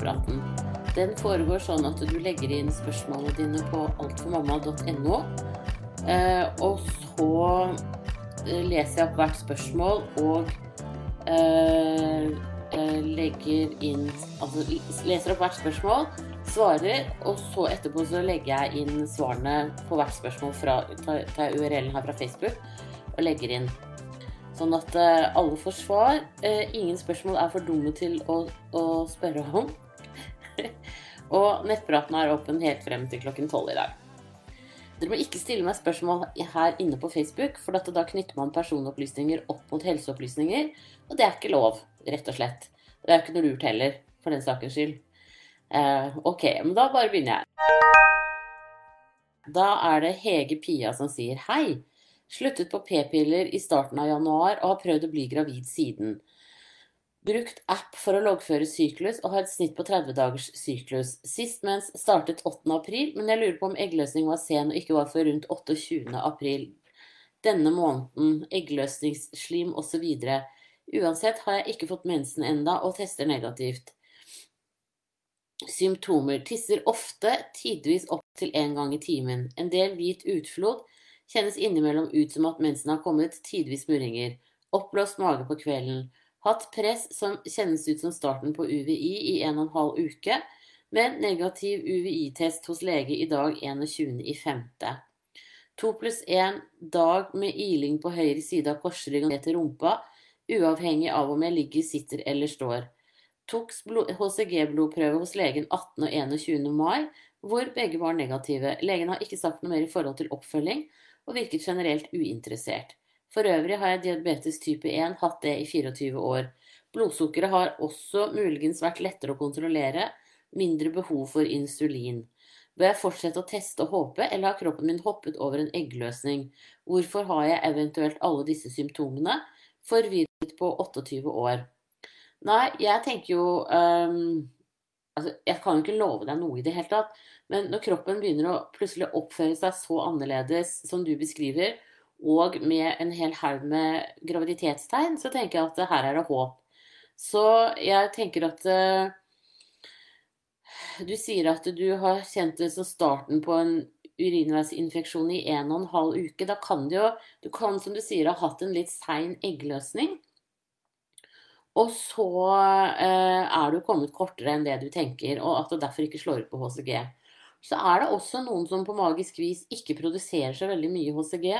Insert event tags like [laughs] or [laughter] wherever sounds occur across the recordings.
nettpraten. Den foregår sånn at du legger inn spørsmålene dine på altformamma.no. Eh, og så eh, leser jeg opp hvert spørsmål og eh, legger inn Altså leser opp hvert spørsmål, svarer, og så etterpå så legger jeg inn svarene på hvert spørsmål fra tar, URL-en her fra Facebook og legger inn. Sånn at alle får svar. Ingen spørsmål er for dumme til å, å spørre om. Og nettpraten er åpen helt frem til klokken tolv i dag. Dere må ikke stille meg spørsmål her inne på Facebook, for da knytter man personopplysninger opp mot helseopplysninger, og det er ikke lov, rett og slett. Det er ikke noe lurt heller, for den sakens skyld. Eh, ok, men da bare begynner jeg. Da er det Hege Pia som sier hei. Sluttet på p-piller i starten av januar og har prøvd å bli gravid siden. Brukt app for å loggføre syklus og har et snitt på 30 dagers syklus. Sist mens startet 8. april, men jeg lurer på om eggløsning var sen og ikke var for rundt 28. april. Denne måneden, eggløsningsslim osv. Uansett har jeg ikke fått mensen enda og tester negativt. Symptomer. Tisser ofte, tidvis opp til én gang i timen. En del hvit utflod. Kjennes innimellom ut som at mensen har kommet, tidvis murringer. Oppblåst mage på kvelden. Hatt press som kjennes ut som starten på UVI i en og en halv uke, men negativ UVI-test hos lege i dag 21.5. To pluss én dag med iling på høyre side av korsrygg og ned til rumpa, uavhengig av om jeg ligger, sitter eller står. Tok HCG-blodprøve hos legen 18. og 21. mai, hvor begge var negative. Legen har ikke sagt noe mer i forhold til oppfølging, og virket generelt uinteressert. For øvrig har jeg diabetes type 1, hatt det i 24 år. Blodsukkeret har også muligens vært lettere å kontrollere, mindre behov for insulin. Bør jeg fortsette å teste og håpe, eller har kroppen min hoppet over en eggløsning? Hvorfor har jeg eventuelt alle disse symptomene? Forvirret på 28 år. Nei, jeg tenker jo um, Altså, jeg kan jo ikke love deg noe i det hele tatt, men når kroppen begynner å plutselig oppføre seg så annerledes som du beskriver, og med en hel haug med graviditetstegn, så tenker jeg at her er det håp. Så jeg tenker at uh, Du sier at du har kjent det som starten på en urinveisinfeksjon i en og en halv uke. Da kan du jo, du kan som du sier, ha hatt en litt sein eggløsning. Og så uh, er du kommet kortere enn det du tenker, og at du derfor ikke slår ut på HCG. Så er det også noen som på magisk vis ikke produserer så veldig mye HCG,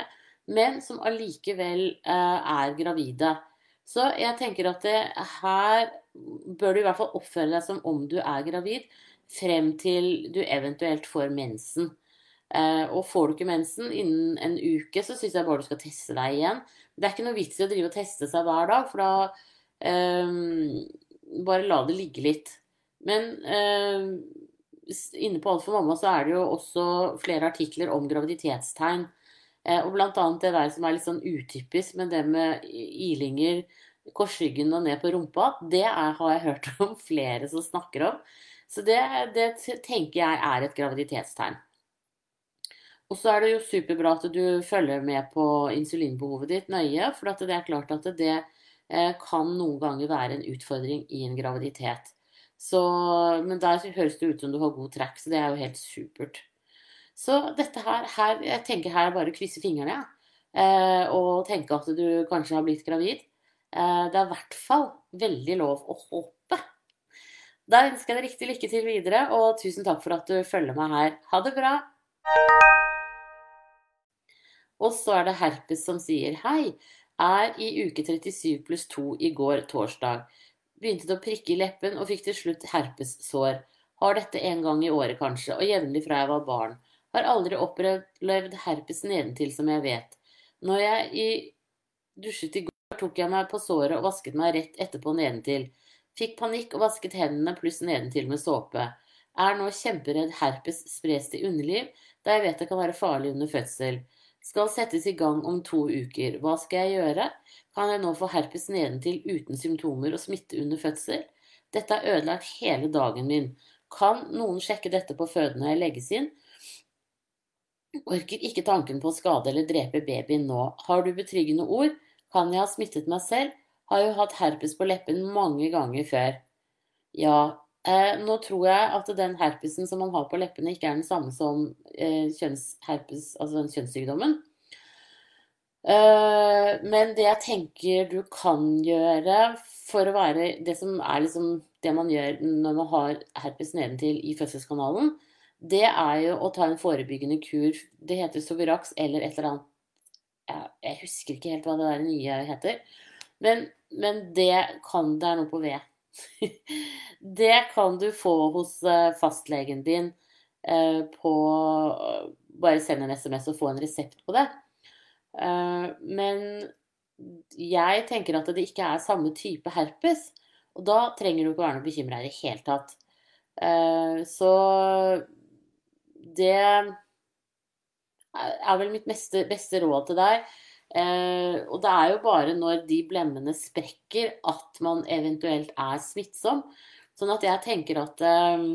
men som allikevel eh, er gravide. Så jeg tenker at det, her bør du i hvert fall oppføre deg som om du er gravid, frem til du eventuelt får mensen. Eh, og får du ikke mensen innen en uke, så syns jeg bare du skal teste deg igjen. Det er ikke noe vits i å drive og teste seg hver dag, for da um, Bare la det ligge litt. Men um, inne på Alt for mamma så er det jo også flere artikler om graviditetstegn. Eh, og blant annet det der som er litt sånn utypisk, men det med ilinger, korsryggen og ned på rumpa, det er, har jeg hørt [laughs] om flere som snakker om. Så det, det tenker jeg er et graviditetstegn. Og så er det jo superbra at du følger med på insulinbehovet ditt nøye, for det er klart at det eh, kan noen ganger være en utfordring i en graviditet. Så, men der høres det ut som du har god track, så det er jo helt supert. Så dette her, her Jeg tenker her er bare å krysse fingrene, ja. Eh, og tenke at du kanskje har blitt gravid. Eh, det er i hvert fall veldig lov å håpe. Da ønsker jeg deg riktig lykke til videre, og tusen takk for at du følger meg her. Ha det bra! Og så er det Herpes som sier hei. Er i uke 37 pluss 2 i går torsdag. Begynte det å prikke i leppen og fikk til slutt herpessår. Har dette en gang i året kanskje, og jevnlig fra jeg var barn. Har aldri opplevd herpes nedentil, som jeg vet. Når jeg dusjet i går, tok jeg meg på såret og vasket meg rett etterpå nedentil. Fikk panikk og vasket hendene pluss nedentil med såpe. Er nå kjemperedd herpes spres til underliv, da jeg vet det kan være farlig under fødsel. Skal settes i gang om to uker. Hva skal jeg gjøre? Kan jeg nå få herpes nedentil uten symptomer og smitte under fødsel? Dette har ødelagt hele dagen min. Kan noen sjekke dette på føden når jeg legges inn? Orker ikke tanken på å skade eller drepe babyen nå. Har du betryggende ord? Kan jeg ha smittet meg selv? Har jo hatt herpes på leppen mange ganger før. Ja, Eh, nå tror jeg at den herpesen som man har på leppene, ikke er den samme som eh, kjønnsherpes, altså den kjønnssykdommen. Eh, men det jeg tenker du kan gjøre for å være det som er liksom det man gjør når man har herpes nedentil i fødselskanalen, det er jo å ta en forebyggende kur. Det heter Sovirax eller et eller annet Jeg husker ikke helt hva det der nye heter. Men, men det kan Det er noe på V. [laughs] det kan du få hos eh, fastlegen din eh, på Bare send en SMS og få en resept på det. Eh, men jeg tenker at det ikke er samme type herpes. Og da trenger du ikke være noe bekymra i det hele tatt. Så det er vel mitt beste, beste råd til deg. Eh, og det er jo bare når de blemmene sprekker at man eventuelt er smittsom. Sånn at jeg tenker at eh,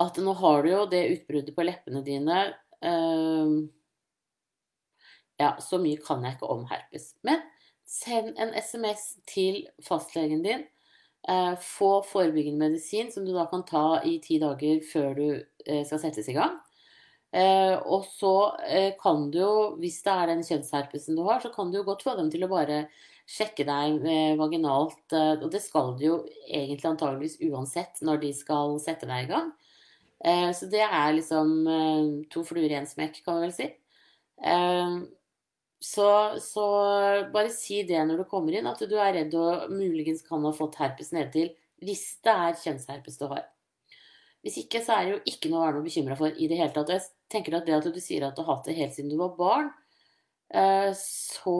at nå har du jo det utbruddet på leppene dine eh, Ja, så mye kan jeg ikke om herpes. Men send en SMS til fastlegen din. Eh, få forebyggende medisin som du da kan ta i ti dager før du eh, skal settes i gang. Eh, og så kan du jo, hvis det er den kjønnsherpesen du har, så kan du jo godt få dem til å bare sjekke deg vaginalt. Og det skal du jo egentlig antageligvis uansett når de skal sette deg i gang. Så det er liksom to fluer i én smekk, kan vi vel si. Så, så, bare si det når du kommer inn, at du er redd og muligens kan ha fått herpes nedtil hvis det er kjønnsherpes du har. Hvis ikke, så er det jo ikke noe å være noe bekymra for i det hele tatt. Jeg tenker at det at du sier at du har hatt det helt siden du var barn, eh, så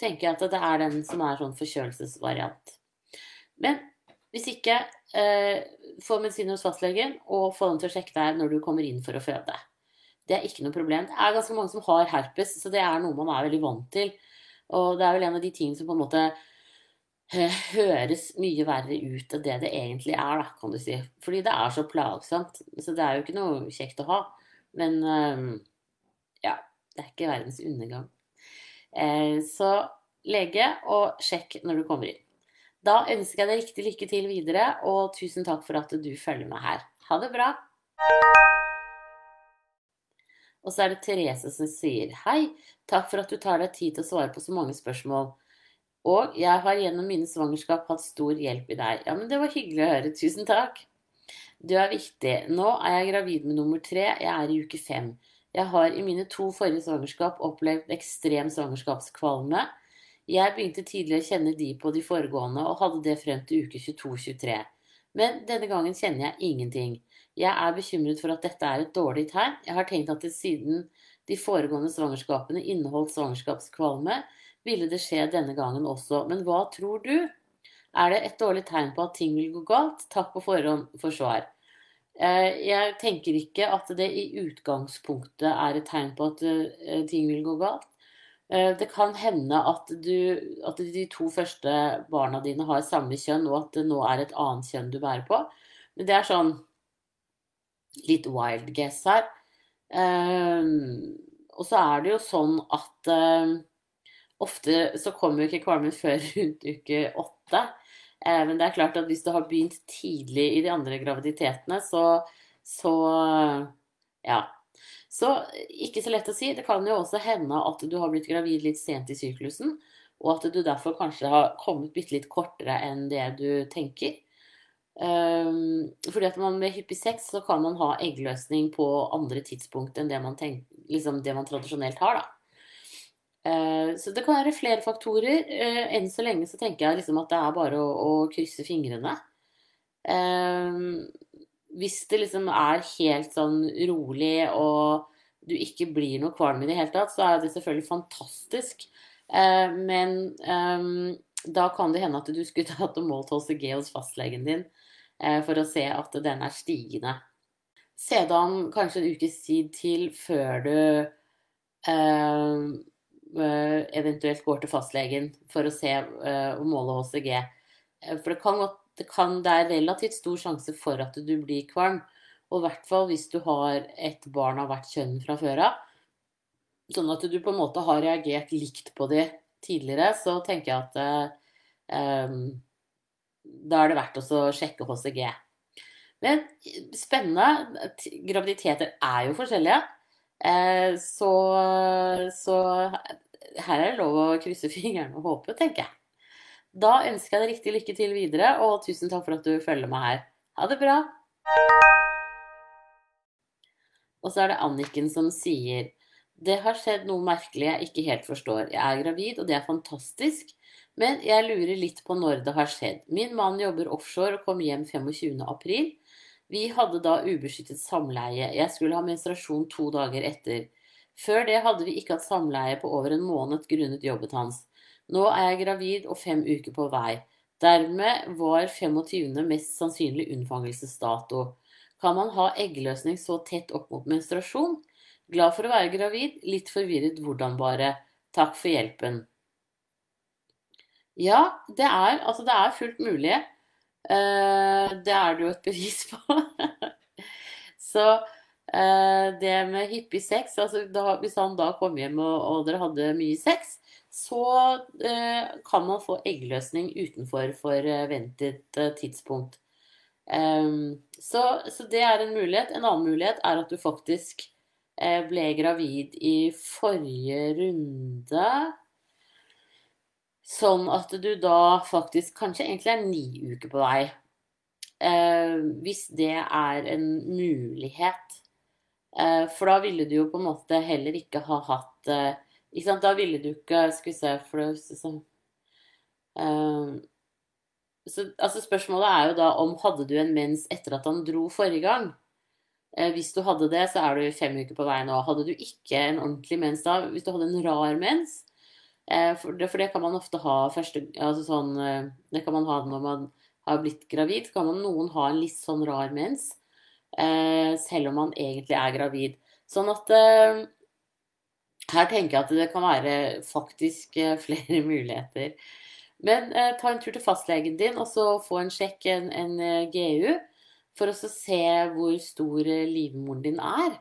tenker jeg at det er den som er sånn forkjølelsesvariant. Men hvis ikke, eh, få medisin hos fastlegen og få dem til å sjekke deg når du kommer inn for å føde. Det er ikke noe problem. Det er ganske mange som har herpes, så det er noe man er veldig vant til. Og det er vel en av de tingene som på en måte høres mye verre ut enn det det egentlig er, da, kan du si. Fordi det er så plagsomt. Så det er jo ikke noe kjekt å ha. Men ehm, ja, det er ikke verdens undergang. Eh, så lege, og sjekk når du kommer inn. Da ønsker jeg deg riktig lykke til videre, og tusen takk for at du følger med her. Ha det bra! Og så er det Therese som sier hei, takk for at du tar deg tid til å svare på så mange spørsmål. Og jeg har gjennom mine svangerskap hatt stor hjelp i deg. Ja, men det var hyggelig å høre. Tusen takk. Du er viktig. Nå er jeg gravid med nummer tre. Jeg er i uke fem. Jeg har i mine to forrige svangerskap opplevd ekstrem svangerskapskvalme. Jeg begynte tidlig å kjenne de på de foregående, og hadde det frem til uke 22-23. Men denne gangen kjenner jeg ingenting. Jeg er bekymret for at dette er et dårlig tegn. Jeg har tenkt at det siden de foregående svangerskapene inneholdt svangerskapskvalme, ville det skje denne gangen også. Men hva tror du? Er det et dårlig tegn på at ting vil gå galt? Takk på forhånd for svar. Eh, jeg tenker ikke at det i utgangspunktet er et tegn på at eh, ting vil gå galt. Eh, det kan hende at, du, at de to første barna dine har samme kjønn, og at det nå er et annet kjønn du bærer på. Men det er sånn litt wild guess her. Og så er det jo sånn at Ofte så kommer jo ikke kvalmen før [laughs] rundt uke åtte. Eh, men det er klart at hvis du har begynt tidlig i de andre graviditetene, så, så ja. Så ikke så lett å si. Det kan jo også hende at du har blitt gravid litt sent i syklusen, og at du derfor kanskje har kommet bitte litt kortere enn det du tenker. Um, fordi at man med hyppig sex så kan man ha eggløsning på andre tidspunkt enn det man, tenk, liksom det man tradisjonelt har. da. Uh, så det kan være flere faktorer. Uh, enn så lenge så tenker jeg liksom at det er bare å, å krysse fingrene. Eh, hvis det liksom er helt sånn rolig og du ikke blir noe kvalm i det hele tatt, så er det selvfølgelig fantastisk. Men da kan det hende at du skulle tatt og målt HCG hos fastlegen din for å se at den er stigende. Se det an kanskje en ukes tid til før du Eh, eventuelt går til fastlegen for å se eh, og måle HCG. Eh, for det, kan, det, kan, det er relativt stor sjanse for at du blir kvalm. Og i hvert fall hvis du har et barn av hvert kjønn fra før av. Sånn at du på en måte har reagert likt på det tidligere, så tenker jeg at um, da er det verdt å sjekke HCG. Men spennende. Graviditeter er jo forskjellige. Eh, så, så her er det lov å krysse [laughs] fingrene og håpe, tenker jeg. Da ønsker jeg deg riktig lykke til videre, og tusen takk for at du følger meg her. Ha det bra! Og så er det Anniken som sier det har skjedd noe merkelig jeg ikke helt forstår. Jeg er gravid, og det er fantastisk, men jeg lurer litt på når det har skjedd. Min mann jobber offshore og kom hjem 25. april. Vi hadde da ubeskyttet samleie. Jeg skulle ha menstruasjon to dager etter. Før det hadde vi ikke hatt samleie på over en måned grunnet jobben hans. Nå er jeg gravid og fem uker på vei. Dermed var 25. mest sannsynlig unnfangelsesdato. Kan man ha eggløsning så tett opp mot menstruasjon? Glad for å være gravid, litt forvirret hvordan bare. Takk for hjelpen. Ja, det er, altså det er fullt mulig. Uh, det er det jo et bevis på. [laughs] så uh, det med hyppig sex altså da, Hvis han da kom hjem og, og dere hadde mye sex, så uh, kan man få eggløsning utenfor forventet tidspunkt. Så, så, det er en mulighet. En annen mulighet er at du faktisk ble gravid i forrige runde. Sånn at du da faktisk kanskje egentlig er ni uker på vei. Eh, hvis det er en mulighet. Eh, for da ville du jo på en måte heller ikke ha hatt eh, ikke sant? Da ville du ikke Skal vi se for det, så, eh, så, altså Spørsmålet er jo da om hadde du en mens etter at han dro forrige gang? Eh, hvis du hadde det, så er du fem uker på vei nå. Hadde du ikke en ordentlig mens da, hvis du hadde en rar mens, for det, for det, kan man ofte ha første altså sånn, eh, Det kan man ha når man har blitt gravid. Så kan man, noen ha en litt sånn rar mens, eh, selv om man egentlig er gravid. Sånn at her tenker jeg at det kan være faktisk [laughs] flere muligheter. Men eh, ta en tur til fastlegen din og så få en sjekk, en, en GU, for å se hvor stor livmoren din er.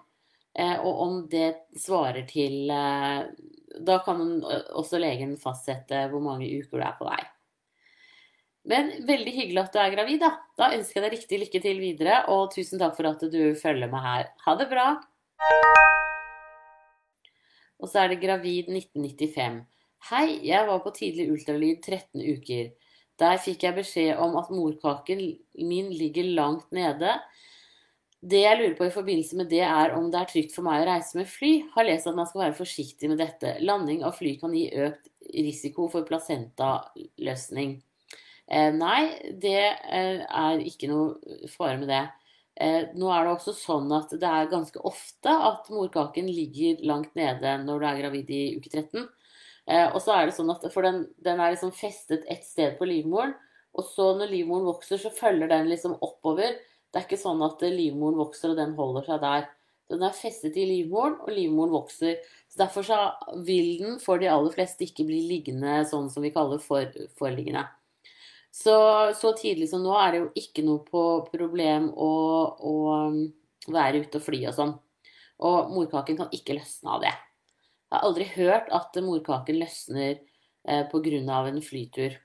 Eh, og om det svarer til eh, da kan også legen fastsette hvor mange uker du er på vei. Men veldig hyggelig at du er gravid, da. Da ønsker jeg deg riktig lykke til videre, og tusen takk for at du følger meg her. Ha det bra! Og så er det gravid 1995. Hei, jeg var på tidlig ultralyd 13 uker. Der fikk jeg beskjed om at morkaken min ligger langt nede, det jeg lurer på i forbindelse med det, er om det er trygt for meg å reise med fly. Har lest at man skal være forsiktig med dette. Landing av fly kan gi økt risiko for placentaløsning. Eh, nei, det eh, er ikke noe fare med det. Eh, nå er det også sånn at det er ganske ofte at morkaken ligger langt nede når du er gravid i uke 13. Eh, og så er det sånn at For den, den er liksom festet et sted på livmoren, og så når livmoren vokser, så følger den liksom oppover det er ikke sånn at livmoren vokser, og den holder seg der. Den er festet i livmoren, og livmoren vokser. Så Derfor så vil den for de aller fleste ikke bli liggende sånn som vi kaller for, forliggende. Så, så, tidlig som nå er det jo ikke noe på problem å, å um, være ute og fly og sånn. Og morkaken kan ikke løsne av det. Jeg har aldri hørt at morkaken løsner eh, pga. en flytur.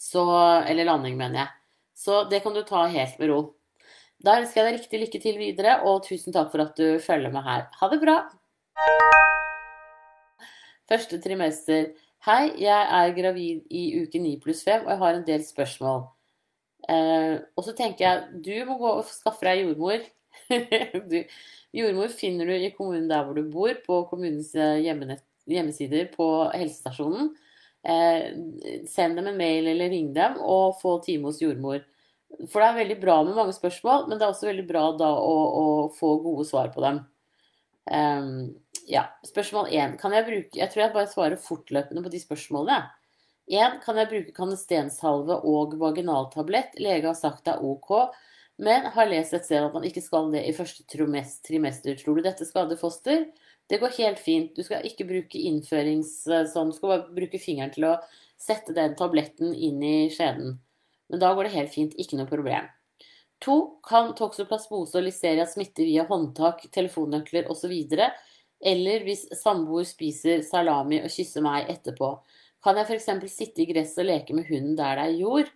Så, eller landing, mener jeg. Så det kan du ta helt med ro. Da ønsker jeg deg riktig lykke til videre, og tusen takk for at du følger med her. Ha det bra! Første trimester. Hei, jeg er gravid i uke 9 pluss 5, og jeg har en del spørsmål. Eh, og så tenker jeg, du må gå og skaffe deg jordmor. [laughs] du, jordmor finner du i kommunen der hvor du bor, på kommunens eh, hjemmesider på helsestasjonen. Eh, send dem en mail eller ring dem, og få time hos jordmor. For det er veldig bra med mange spørsmål, men det er også veldig bra da å, å få gode svar på dem. Um, ja, Spørsmål én. Kan jeg bruke Jeg tror jeg bare svarer fortløpende på de spørsmålene. 1. Kan jeg bruke kanestenshalve og vaginaltablett? Lege har sagt det er ok, men har lest et sted at man ikke skal det i første trimester. Tror du dette skader foster? Det går helt fint. Du skal ikke bruke innførings... Eh, sånn, du skal bare bruke fingeren til å sette den tabletten inn i skjeden. Men da går det helt fint. Ikke noe problem. To, kan toksoplasmose og listeria smitte via håndtak, telefonnøkler osv.? Eller hvis samboer spiser salami og kysser meg etterpå. Kan jeg f.eks. sitte i gresset og leke med hunden der det er jord?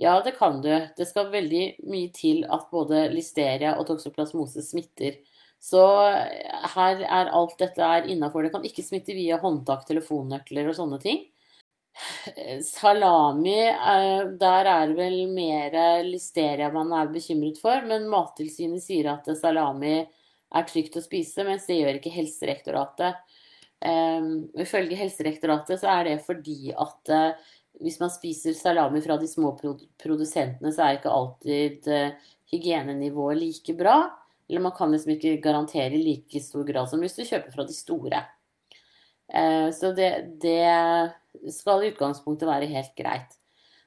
Ja, det kan du. Det skal veldig mye til at både listeria og toksoplasmose smitter. Så her er alt dette er innafor. Det kan ikke smitte via håndtak, telefonnøkler og sånne ting. Salami, eh, der er det vel mer listeria man er bekymret for. Men Mattilsynet sier at salami er trygt å spise, mens det gjør ikke Helserektoratet. Um, ifølge Helserektoratet så er det fordi at hvis man spiser salami fra de små produsentene, så er ikke alltid hygienenivået like bra. Eller man kan liksom ikke garantere i like stor grad som hvis du kjøper fra de store. Uh, så det, det skal i utgangspunktet være helt greit.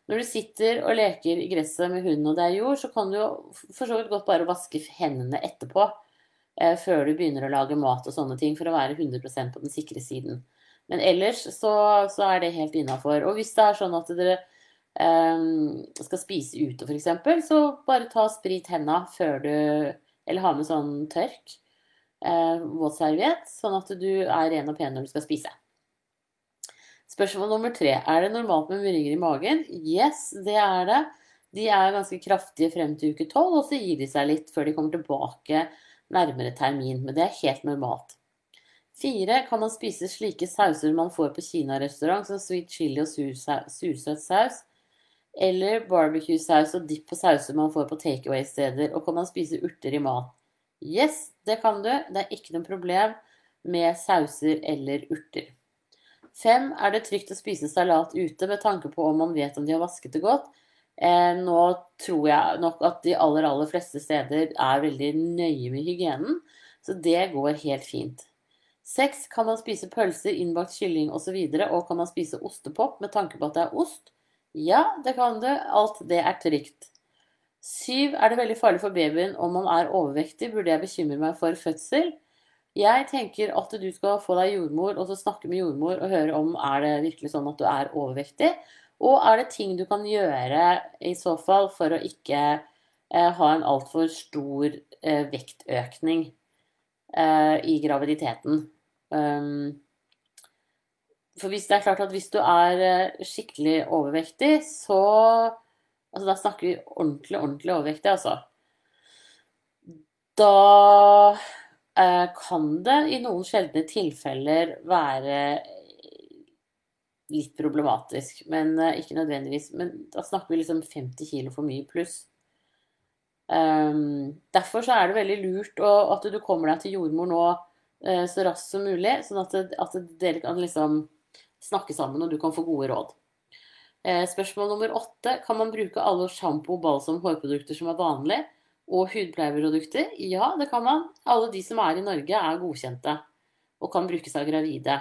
Når du sitter og leker i gresset med hunden og det er jord, så kan du jo for så vidt godt bare vaske hendene etterpå. Eh, før du begynner å lage mat og sånne ting, for å være 100% på den sikre siden. Men ellers så, så er det helt innafor. Og hvis det er sånn at dere um, skal spise ute, f.eks., så bare ta sprit henda før du Eller ha med sånn tørk Eh, våtserviett, sånn at du er ren og pen når du skal spise. Spørsmål nummer tre. Er det normalt med murringer i magen? Yes, det er det. De er ganske kraftige frem til uke tolv, og så gir de seg litt før de kommer tilbake nærmere termin, men det er helt normalt. Fire, kan man spise slike sauser man får på kinarestaurant, som sweet chili og sursøt saus, eller barbecue-saus og dipp på sauser man får på takeaway-steder, og kan man spise urter i mat? Yes, det kan du. Det er ikke noe problem med sauser eller urter. Fem, er det trygt å spise salat ute med tanke på om man vet om de har vasket det godt? Eh, nå tror jeg nok at de aller, aller fleste steder er veldig nøye med hygienen, så det går helt fint. Seks, kan man spise pølser, innbakt kylling osv., og, så og kan man spise ostepop med tanke på at det er ost? Ja, det kan du. Alt det er trygt. Syv, er det veldig farlig for babyen om man er overvektig? Burde jeg bekymre meg for fødsel? Jeg tenker at du skal få deg jordmor, og så snakke med jordmor og høre om er det virkelig sånn at du er overvektig. Og er det ting du kan gjøre i så fall for å ikke eh, ha en altfor stor eh, vektøkning eh, i graviditeten? Um, for hvis det er klart at hvis du er eh, skikkelig overvektig, så Altså da snakker vi ordentlig, ordentlig overvektig, altså. Da eh, kan det i noen sjeldne tilfeller være litt problematisk. Men eh, ikke nødvendigvis. Men da snakker vi liksom 50 kilo for mye pluss. Um, derfor så er det veldig lurt å, at du kommer deg til jordmor nå eh, så raskt som mulig, sånn at, at, dere kan liksom snakke sammen og du kan få gode råd. Uh, spørsmål nummer åtte. Kan man bruke alle sjampo, balsam, hårprodukter som er vanlig, og hudpleieprodukter? Ja, det kan man. Alle de som er i Norge, er godkjente og kan brukes av gravide.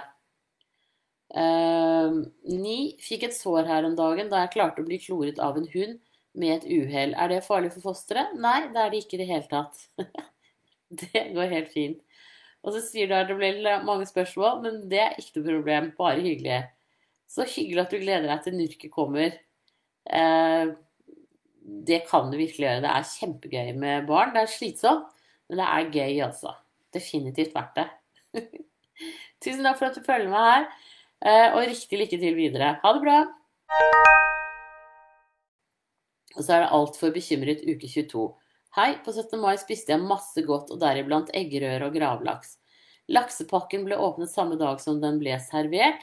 Uh, ni fikk et sår her om dagen da jeg klarte å bli kloret av en hund med et uhell. Er det farlig for fosteret? Nei, det er det ikke i det hele tatt. [laughs] det går helt fint. Og så sier du at det blir mange spørsmål, men det er ikke noe problem. Bare hyggelig. Så hyggelig at du gleder deg til Nurket kommer. Eh, det kan du virkelig gjøre. Det er kjempegøy med barn. Det er slitsomt, men det er gøy, altså. Definitivt verdt det. [laughs] Tusen takk for at du følger med her. Eh, og riktig lykke til videre. Ha det bra! Og så er det altfor bekymret uke 22. Hei, på 17. mai spiste jeg masse godt, og deriblant eggerøre og gravlaks. Laksepakken ble åpnet samme dag som den ble servert,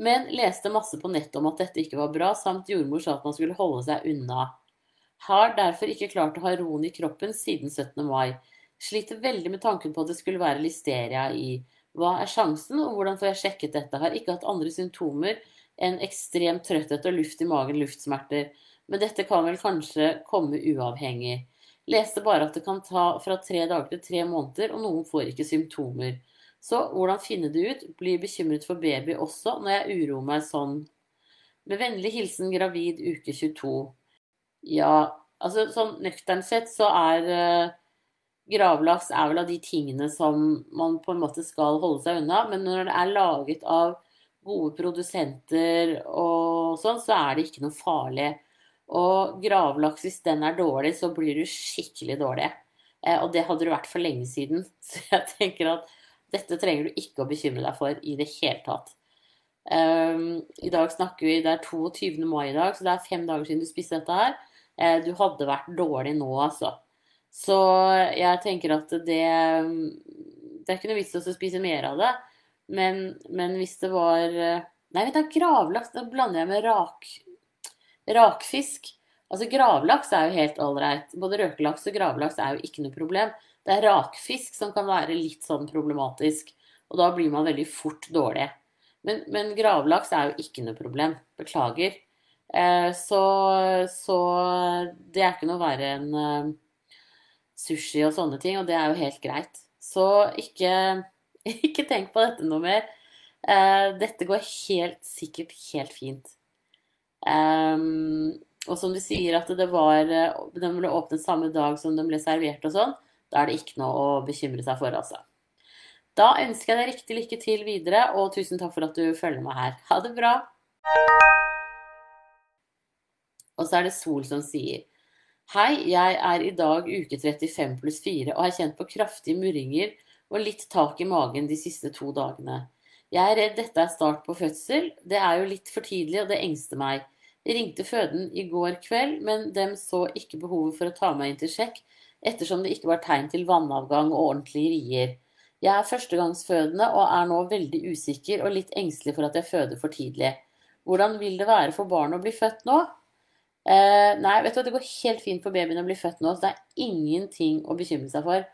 men leste masse på nettet om at dette ikke var bra, samt jordmor sa at man skulle holde seg unna. Har derfor ikke klart å ha roen i kroppen siden 17. mai. Sliter veldig med tanken på at det skulle være listeria i. Hva er sjansen, og hvordan får jeg sjekket dette? Har ikke hatt andre symptomer enn ekstrem trøtthet og luft i magen, luftsmerter. Men dette kan vel kanskje komme uavhengig. Leste bare at det kan ta fra tre dager til tre måneder, og noen får ikke symptomer. Så hvordan finne det ut? Blir bekymret for baby også når jeg uroer meg sånn. Med vennlig hilsen gravid uke 22. Ja, altså sånn nøkternt sett så er uh, Gravlaks er vel av de tingene som man på en måte skal holde seg unna. Men når det er laget av gode produsenter og sånn, så er det ikke noe farlig. Og gravlaks, hvis den er dårlig, så blir du skikkelig dårlig. Eh, og det hadde du vært for lenge siden. [laughs] Så jeg tenker at dette trenger du ikke å bekymre deg for i det hele tatt. Um, I dag snakker vi, Det er 22. mai i dag, så det er fem dager siden du spiste dette her. Uh, du hadde vært dårlig nå, altså. Så jeg tenker at det Det er ikke noe vits i å spise mer av det. Men, men, hvis det var Nei, vet du, gravlaks da blander jeg med rak, rakfisk. Altså Gravlaks er jo helt ålreit. Både røkelaks og gravlaks er jo ikke noe problem. Det er rakfisk som kan være litt sånn problematisk. Og da blir man veldig fort dårlig. Men, men gravlaks er jo ikke noe problem. Beklager. Eh, så, så, det er ikke noe verre enn eh, sushi og sånne ting, og det er jo helt greit. Så ikke, [laughs] ikke tenk på dette noe mer. Eh, dette går helt sikkert helt fint. Um, og som du sier at det var Den ble åpnet samme dag som den ble servert og sånn. Da er det ikke noe å bekymre seg for, altså. Da ønsker jeg deg riktig lykke til videre, og tusen takk for at du følger meg her. Ha det bra! Og så er det Sol som sier Hei, jeg er i dag uke 35 pluss 4 og har kjent på kraftige murringer og litt tak i magen de siste to dagene. Jeg er redd dette er start på fødsel. Det er jo litt for tidlig, og det engster meg. Ringte føden i går kveld, men dem så ikke behovet for å ta meg inn til sjekk, ettersom det ikke var tegn til vannavgang og ordentlige rier. Jeg er førstegangsfødende og er nå veldig usikker og litt engstelig for at jeg føder for tidlig. Hvordan vil det være for barnet å bli født nå? Eh, nei, vet du hva, det går helt fint for babyen å bli født nå, så det er ingenting å bekymre seg for.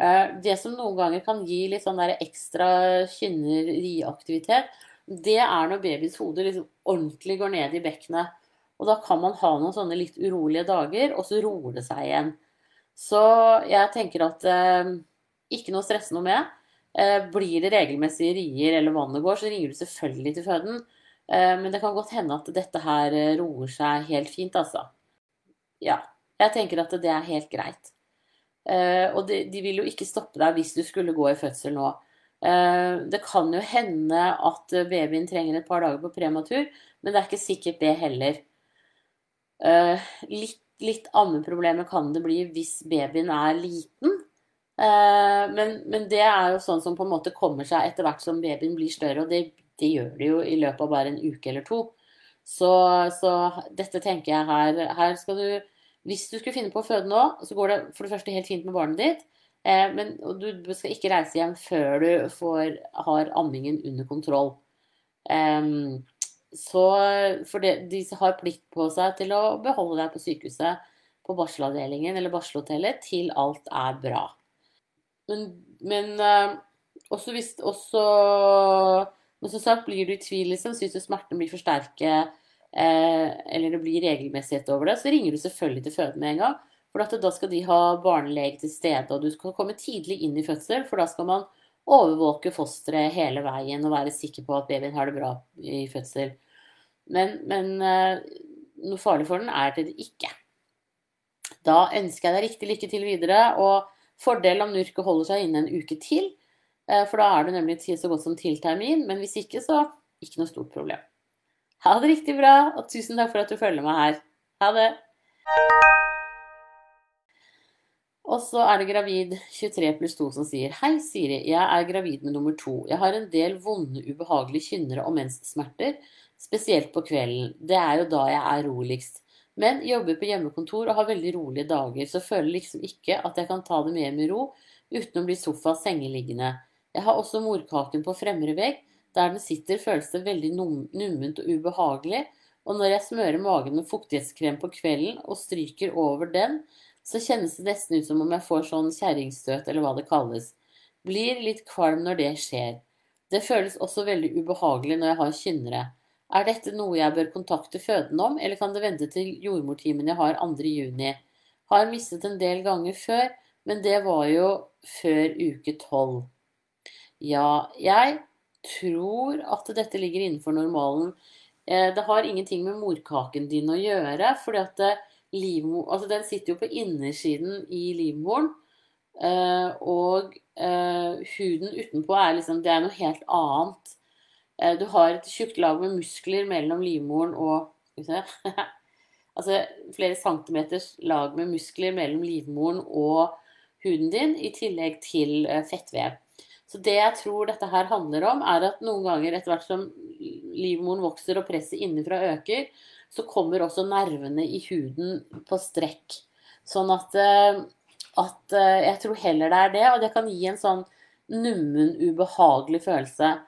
Eh, det som noen ganger kan gi litt sånn der ekstra kynner-rieaktivitet, det er når babyens hode liksom ordentlig går ned i bekkenet. Og da kan man ha noen sånne litt urolige dager, og så roer det seg igjen. Så jeg tenker at eh, ikke noe å stresse noe med. Eh, blir det regelmessige rier eller vannet går, så ringer du selvfølgelig til føden. Eh, men det kan godt hende at dette her eh, roer seg helt fint, altså. Ja. Jeg tenker at det er helt greit. Og de, vil jo ikke stoppe deg hvis du skulle gå i fødsel nå. Det kan jo hende at babyen trenger et par dager på prematur, men det er ikke sikkert det heller. Litt, litt ammeproblemer kan det bli hvis babyen er liten. Eh, men, men, det er jo sånn som på en måte kommer seg etter hvert som babyen blir større, og det, det gjør det jo i løpet av bare en uke eller to. Så, så, dette tenker jeg her Her skal du Hvis du skulle finne på å føde nå, så går det for det første helt fint med barnet ditt. Eh, men du skal ikke reise hjem før du får, har ammingen under kontroll. Um, så For de, de har plikt på seg til å beholde deg på sykehuset, på barselavdelingen eller barselhotellet, til alt er bra. Men, men uh, også hvis også Men som sagt, blir du i tvil, liksom, syns du smerten blir for sterke, eh, eller det blir regelmessighet over det, så ringer du selvfølgelig til føden med en gang. For da skal de ha barnelege til stede, og du skal komme tidlig inn i fødsel, for da skal man overvåke fosteret hele veien og være sikker på at babyen har det bra i fødsel. Men, men uh, noe farlig for den er det ikke. Da ønsker jeg deg riktig lykke til videre. og Fordel om Nurket holder seg inne en uke til, eh, for da er du nemlig så godt som til termin. Men hvis ikke, så ikke noe stort problem. Ha det riktig bra, og tusen takk for at du følger meg her. Ha det! Og så er det gravid 23 pluss 2 som sier Hei, Siri. Jeg er gravid med nummer to. Jeg har en del vonde, ubehagelige kynnere og menssmerter, spesielt på kvelden. Det er jo da jeg er roligst. Men jobber på hjemmekontor og har veldig rolige dager, så føler liksom ikke at jeg kan ta det mer med ro uten å bli sofa-sengeliggende. Jeg har også morkaken på fremre vegg. Der den sitter, føles det veldig numment og ubehagelig, og når jeg smører magen med fuktighetskrem på kvelden og stryker over den, så kjennes det nesten ut som om jeg får sånn kjerringstøt, eller hva det kalles. Blir litt kvalm når det skjer. Det føles også veldig ubehagelig når jeg har kynnere. Er dette noe jeg bør kontakte fødende om, eller kan det vente til jordmortimen jeg har 2.6? Har mistet en del ganger før, men det var jo før uke 12. Ja, jeg tror at dette ligger innenfor normalen. Eh, det har ingenting med morkaken din å gjøre, fordi at eh, livmor, altså den sitter jo på innersiden i livmoren. Uh, og huden utenpå er liksom Det er noe helt annet. Uh, du har et tjukt lag med muskler mellom livmoren og [laughs] Altså flere centimeters lag med muskler mellom livmoren og huden din, i tillegg til fettvev. Så det jeg tror dette her handler om, er at noen ganger etter hvert som livmoren vokser og presset innenfra øker, så kommer også nervene i huden på strekk. Sånn at, eh, at eh, jeg tror heller det er det, og det kan gi en sånn nummen, ubehagelig følelse.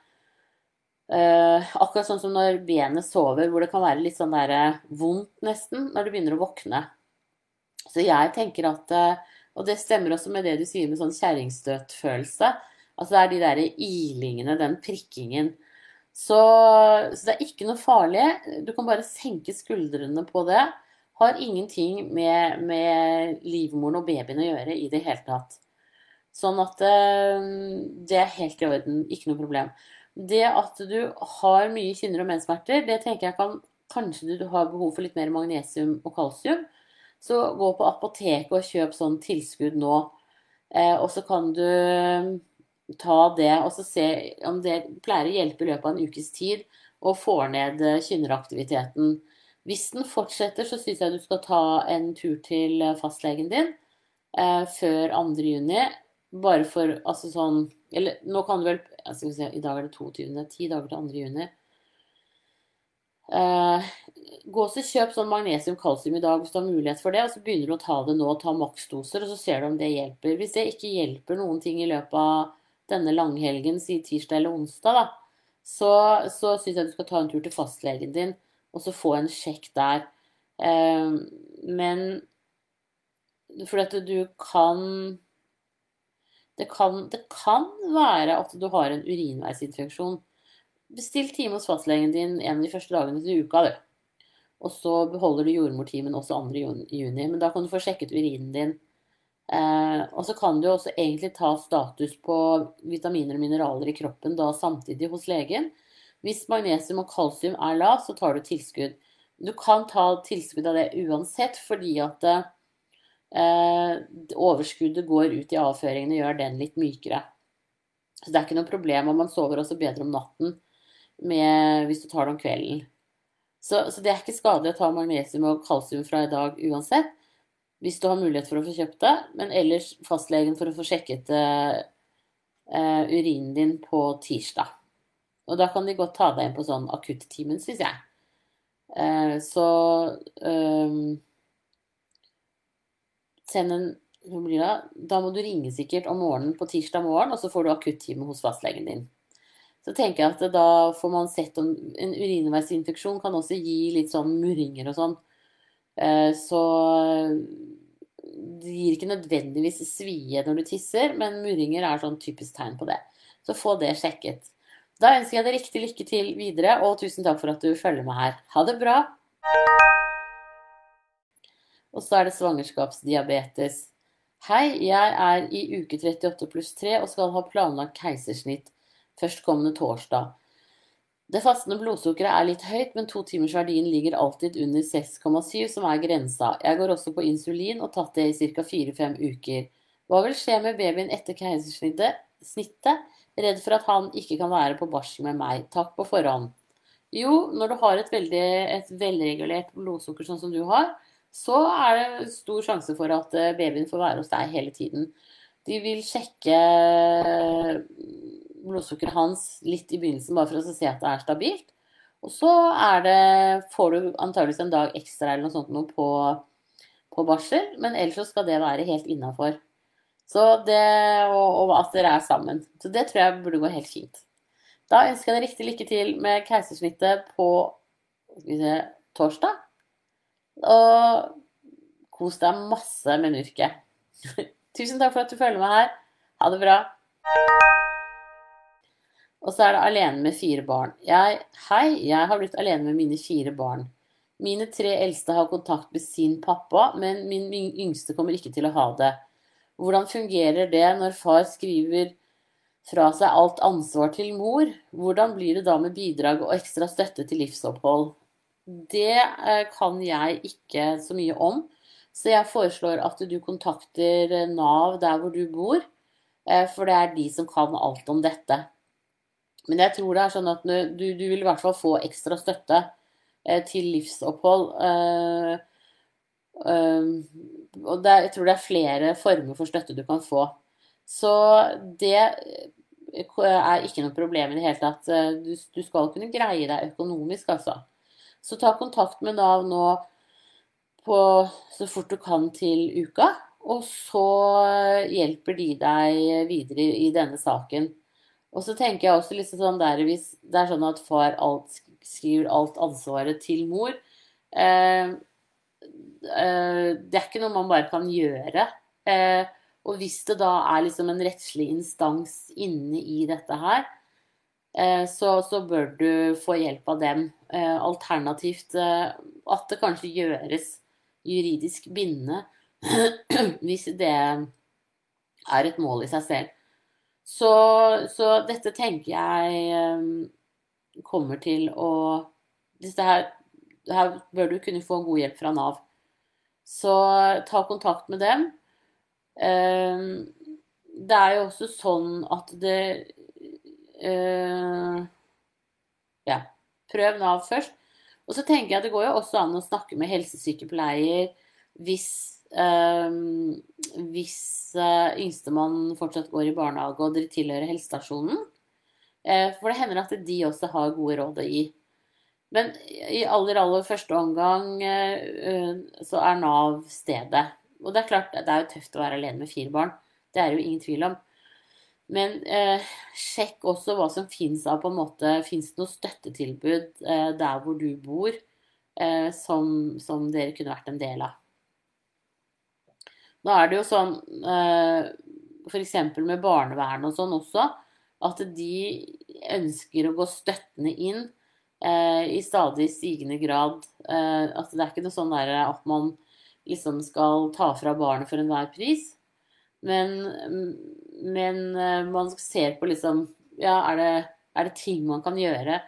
Uh, akkurat sånn som når benet sover, hvor det kan være litt sånn der vondt nesten når du begynner å våkne. Så jeg tenker at Og det stemmer også med det du sier med sånn kjerringstøtfølelse. Altså det er de derre ilingene, den prikkingen. Så, så, det er ikke noe farlig. Du kan bare senke skuldrene på det. Har ingenting med, med livmoren og babyen å gjøre i det hele tatt. Sånn at øh, det er helt i orden. Ikke noe problem. Det at du har mye kynner og menssmerter, det tenker jeg kan Kanskje du har behov for litt mer magnesium og kalsium. Så gå på apoteket og kjøp sånn tilskudd nå. Eh, og så kan du ta det og så se om det pleier å hjelpe i løpet av en ukes tid og får ned eh, kynneraktiviteten. Hvis den fortsetter, så syns jeg du skal ta en tur til eh, fastlegen din eh, før 2. juni. Bare for altså sånn Eller nå kan du vel skal vi se, I dag er det 22. Ti dager til 2. juni. Eh, gå og kjøp sånn magnesium-kalsium i dag hvis du har mulighet for det. Og så begynner du å ta det nå, ta maksdoser, og så ser du om det hjelper. Hvis det ikke hjelper noen ting i løpet av denne langhelgen, si tirsdag eller onsdag, da, så, så syns jeg du skal ta en tur til fastlegen din og så få en sjekk der. Eh, men fordi at du kan det kan, det kan være at du har en urinveisinfeksjon. Bestill time hos fastlegen din en av de første dagene til uka, du. Og så beholder du jordmortimen også 2. juni. Men da kan du få sjekket urinen din Eh, og så kan du også egentlig ta status på vitaminer og mineraler i kroppen da samtidig hos legen. Hvis magnesium og kalsium er lav, så tar du tilskudd. Du kan ta tilskudd av det uansett, fordi at eh, overskuddet går ut i avføringen og gjør den litt mykere. Så det er ikke noe problem, og man sover også bedre om natten med, hvis du tar det om kvelden. Så, så det er ikke skadelig å ta magnesium og kalsium fra i dag uansett hvis du har mulighet for å få kjøpt det. Men ellers fastlegen for å få sjekket uh, urinen din på tirsdag. Og da kan de godt ta deg inn på sånn akuttimen, syns jeg. Uh, så um, Send en Da må du ringe sikkert om morgenen på tirsdag morgen, og så får du akuttime hos fastlegen din. Så tenker jeg at da får man sett om En urinveisinfeksjon kan også gi litt sånn murringer og sånn. Eh, så det gir ikke nødvendigvis svie når du tisser, men murringer er sånn typisk tegn på det. Så få det sjekket. Da ønsker jeg deg riktig lykke til videre, og tusen takk for at du følger med her. Ha det bra! Og så er det svangerskapsdiabetes. Hei, jeg er i uke 38 pluss 3 og skal ha planlagt keisersnitt førstkommende torsdag. Det fastende blodsukkeret er litt høyt, men to timers verdien ligger alltid under 6,7, som er grensa. Jeg går også på insulin og tatt det i ca. 4-5 uker. Hva vil skje med babyen etter keisersnittet? Redd for at han ikke kan være på barsel med meg. Takk på forhånd. Jo, når du har et, veldig, et velregulert blodsukker sånn som du har, så er det stor sjanse for at eh, babyen får være hos deg hele tiden. De vil sjekke blodsukkeret hans litt i begynnelsen, bare for å se at det er stabilt. Og så det, får du antageligvis en dag ekstra eller noe sånt noe på, på barsel, men ellers så skal det være helt innafor. Og, og at dere er sammen. Så det tror jeg burde gå helt fint. Da ønsker jeg deg riktig lykke til med keisersnittet på se, torsdag. Og kos deg masse med Nurke. [laughs] Tusen takk for at du følger med her. Ha det bra. Og så er det alene med fire barn. Jeg, hei, jeg har blitt alene med mine fire barn. Mine tre eldste har kontakt med sin pappa, men min yngste kommer ikke til å ha det. Hvordan fungerer det når far skriver fra seg alt ansvar til mor? Hvordan blir det da med bidrag og ekstra støtte til livsopphold? Det eh, kan jeg ikke så mye om, så jeg foreslår at du kontakter Nav der hvor du bor, eh, for det er de som kan alt om dette. Men jeg tror det er sånn at du, du vil i hvert fall få ekstra støtte eh, til livsopphold. Eh, eh, og det, jeg tror det er flere former for støtte du kan få. Så det er ikke noe problem i det hele tatt. Du, du skal kunne greie deg økonomisk, altså. Så ta kontakt med Nav nå på, så fort du kan til uka. Og så hjelper de deg videre i denne saken. Og så tenker jeg også liksom sånn der, Hvis det er sånn at far alt, skriver alt ansvaret til mor eh, eh, Det er ikke noe man bare kan gjøre. Eh, og hvis det da er liksom en rettslig instans inne i dette her, eh, så, så, bør du få hjelp av dem. Eh, alternativt eh, at det kanskje gjøres juridisk bindende [clears throat] hvis det er et mål i seg selv. Så, så dette tenker jeg kommer til å her, her bør du kunne få god hjelp fra Nav. Så ta kontakt med dem. Ehm, det er jo også sånn at det eh, Ja, prøv Nav først. Og så tenker jeg at det går jo også an å snakke med helsesykepleier hvis, um, hvis uh, yngstemann fortsatt går i barnehage og dere tilhører helsestasjonen. Uh, for det hender at de også har gode råd å gi. Men i aller, aller første omgang uh, så er Nav stedet. Og det er klart, det er jo tøft å være alene med fire barn. Det er jo ingen tvil om. Men eh, sjekk også hva som fins av på en måte Fins det noe støttetilbud eh, der hvor du bor, eh, som, som, dere kunne vært en del av? Nå er det jo sånn eh, f.eks. med barnevern og sånn også, at de ønsker å gå støttende inn eh, i stadig stigende grad. Eh, at det er ikke noe sånn der at man liksom skal ta fra barnet for enhver pris. Men, men man ser på liksom Ja, er det, er det ting man kan gjøre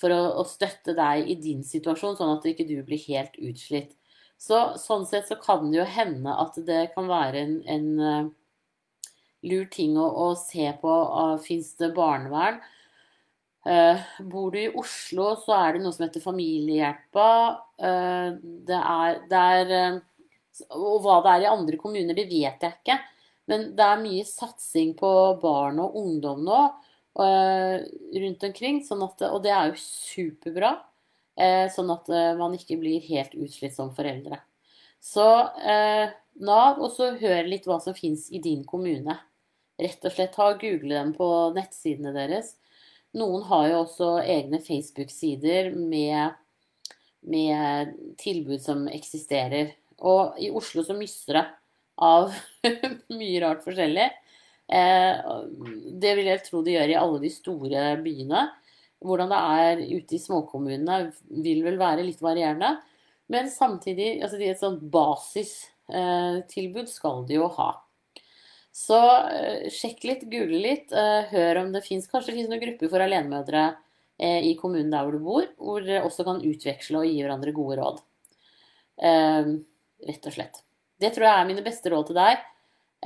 for å, å, støtte deg i din situasjon, sånn at ikke du blir helt utslitt? Så, sånn sett så kan det jo hende at det kan være en, en uh, lur ting å, å se på. Uh, Fins det barnevern? Uh, bor du i Oslo, så er det noe som heter Familiehjelpa. Uh, det er, det er og hva det er i andre kommuner, det vet jeg ikke. Men det er mye satsing på barn og ungdom nå rundt omkring. Sånn at, og det er jo superbra. Uh, sånn at uh, man ikke blir helt utslitt som foreldre. Så Nav, og så hør litt hva som fins i din kommune. Rett og slett ha og google dem på nettsidene deres. Noen har jo også egne Facebook-sider med, med tilbud som eksisterer. Og i Oslo så mister det av [laughs] mye rart forskjellig. Eh, det vil jeg tro de gjør i alle de store byene. Hvordan det er ute i småkommunene vil vel være litt varierende. Men samtidig, altså et sånt basistilbud skal de jo ha. Så eh, sjekk litt, google litt, eh, hør om det fins Kanskje det noen grupper for alenemødre i kommunen der hvor du bor, hvor dere også kan utveksle og gi hverandre gode råd rett og slett. Det tror jeg er mine beste råd til deg.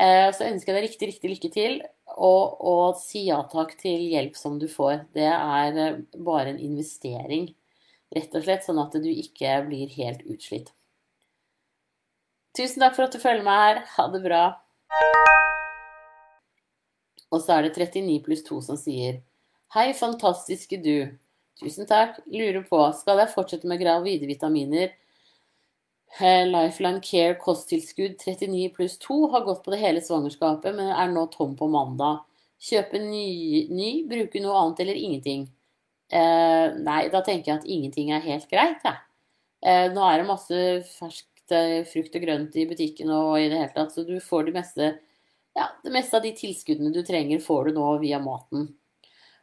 Eh, så ønsker jeg deg riktig, riktig lykke til. Og, og si ja takk til hjelp som du får. Det er eh, bare en investering, rett og slett, sånn at du ikke blir helt utslitt. Tusen takk for at du følger meg her. Ha det bra. Og så er det 39 pluss 2 som sier Hei, fantastiske du. Tusen takk. Lurer på, skal jeg fortsette med gravide vitaminer Lifeline Care kosttilskudd 39 pluss 2 har gått på det hele svangerskapet, men er nå tom på mandag. Kjøpe ny, ny bruke noe annet eller ingenting. Eh, nei, da tenker jeg at ingenting er helt greit, jeg. Eh, nå er det masse ferskt eh, frukt og grønt i butikken og i det hele tatt, så du får det meste, ja, det meste av de tilskuddene du trenger, får du nå via maten.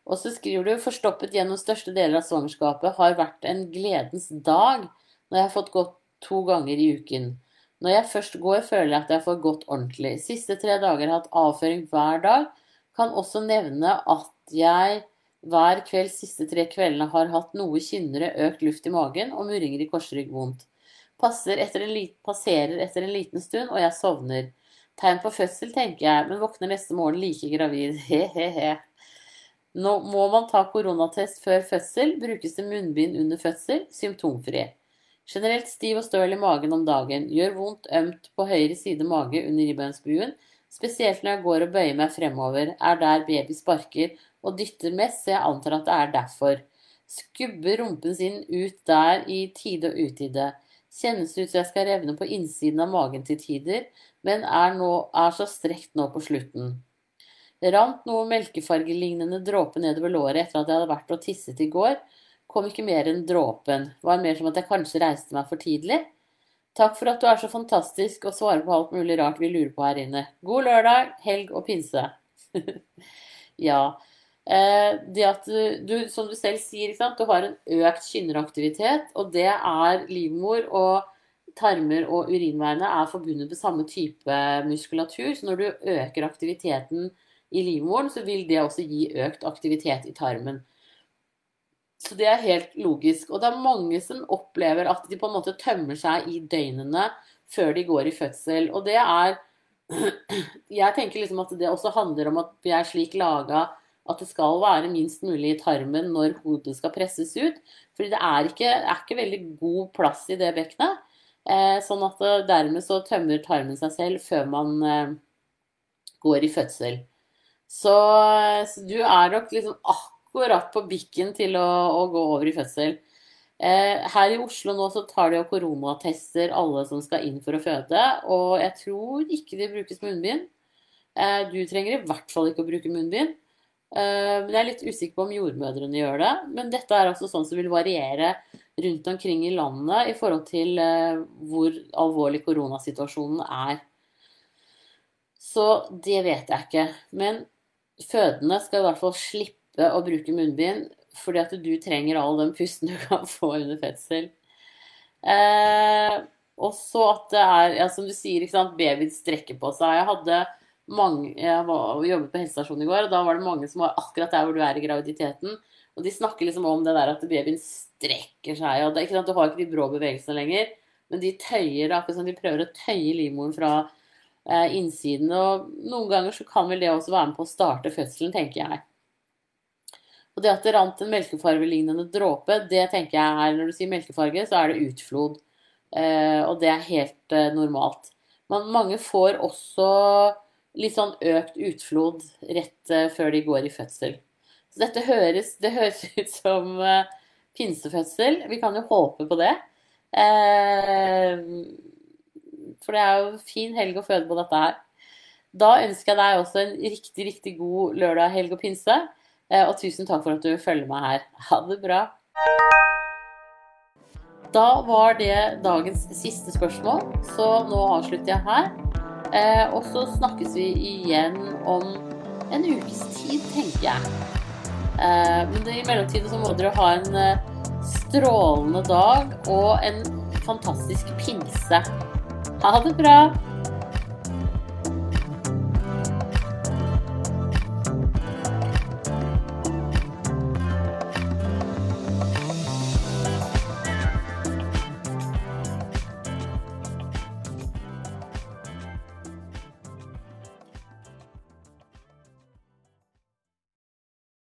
Og så skriver du forstoppet gjennom største deler av svangerskapet har vært en gledens dag når jeg har fått gått to ganger i uken. Når jeg først går, føler jeg at jeg får gått ordentlig. Siste tre dager har hatt avføring hver dag. Kan også nevne at jeg hver kveld siste tre kveldene har hatt noe kynnere, økt luft i magen og murringer i korsrygg vondt. Etter passerer etter en liten stund, og jeg sovner. Tegn på fødsel, tenker jeg, men våkner neste morgen like gravid. [laughs] He-he-he. Nå må man ta koronatest før fødsel. Brukes det munnbind under fødsel? Symptomfri. Generelt stiv og støl i magen om dagen. Gjør vondt ømt på høyre side mage under ribbeinsbuen. Spesielt når jeg går og bøyer meg fremover, er der baby sparker og dytter mest, så jeg antar at det er derfor. Skubber rumpen sin ut der i tide og utide. Kjennes ut som jeg skal revne på innsiden av magen til tider, men er, nå, er så strekt nå på slutten. Rant noe melkefargelignende dråpe nedover låret etter at jeg hadde vært og tisset i går. Kom ikke mer enn dråpen. Var mer som at jeg kanskje reiste meg for tidlig. Takk for at du er så fantastisk og svarer på alt mulig rart vi lurer på her inne. God lørdag, helg og pinse. [laughs] ja. Eh, det at du, som du selv sier, du har en økt kynneraktivitet, og det er livmor og tarmer og urinveiene er forbundet med samme type muskulatur. Så når du øker aktiviteten i livmoren, så vil det også gi økt aktivitet i tarmen. Så det er helt logisk. Og det er mange som opplever at de på en måte tømmer seg i døgnene før de går i fødsel. Og det er [clears throat] Jeg tenker liksom at det også handler om at vi er slik laga at det skal være minst mulig i tarmen når hodet skal presses ut. Fordi det er ikke, er ikke veldig god plass i det bekkenet. Eh, sånn at eh, dermed så tømmer tarmen seg selv før man eh, går i fødsel. Så, eh, så du er nok liksom akkurat akkurat på bikken til å, å gå over i fødsel. Eh, her i Oslo nå så tar de jo koronatester alle som skal inn for å føde, og jeg tror ikke det brukes munnbind. Eh, du trenger i hvert fall ikke å bruke munnbind. Eh, men jeg er litt usikker på om jordmødrene gjør det. Men dette er altså sånn som vil variere rundt omkring i landet i forhold til hvor alvorlig koronasituasjonen er. Så det vet jeg ikke. Men fødende skal i hvert fall slippe å bruke munnbind fordi at du trenger all den pusten du kan få under fødsel. Eh, og så at det er, ja, som du sier, ikke sant, babyen strekker på seg. Jeg hadde mange, jeg var, jobbet på helsestasjonen i går, og da var det mange som var akkurat der hvor du er i graviditeten. Og de snakker liksom om det der at babyen strekker seg. og det, ikke sant, Du har ikke de brå bevegelsene lenger, men de tøyer akkurat som de prøver å tøye livmoren fra eh, innsiden. Og noen ganger så kan vel det også være med på å starte fødselen, tenker jeg. Og det at det rant en melkefargelignende dråpe, det tenker jeg er Når du sier melkefarge, så er det utflod. Eh, og det er helt eh, normalt. Men mange får også litt sånn økt utflod rett eh, før de går i fødsel. Så dette høres, det høres [laughs] ut som pinsefødsel. Vi kan jo håpe på det. For det er jo fin helg å føde på dette her. Da ønsker jeg deg også en riktig, riktig god lørdag, helg og pinse. Eh, og tusen takk for at du følger meg her. Ha det bra. Da var det dagens siste spørsmål, så nå avslutter jeg her. Eh, og så snakkes vi igjen om en ukes tid, tenker jeg. Eh, men i mellomtiden så må dere ha en strålende dag og en fantastisk pinse. Ha det bra!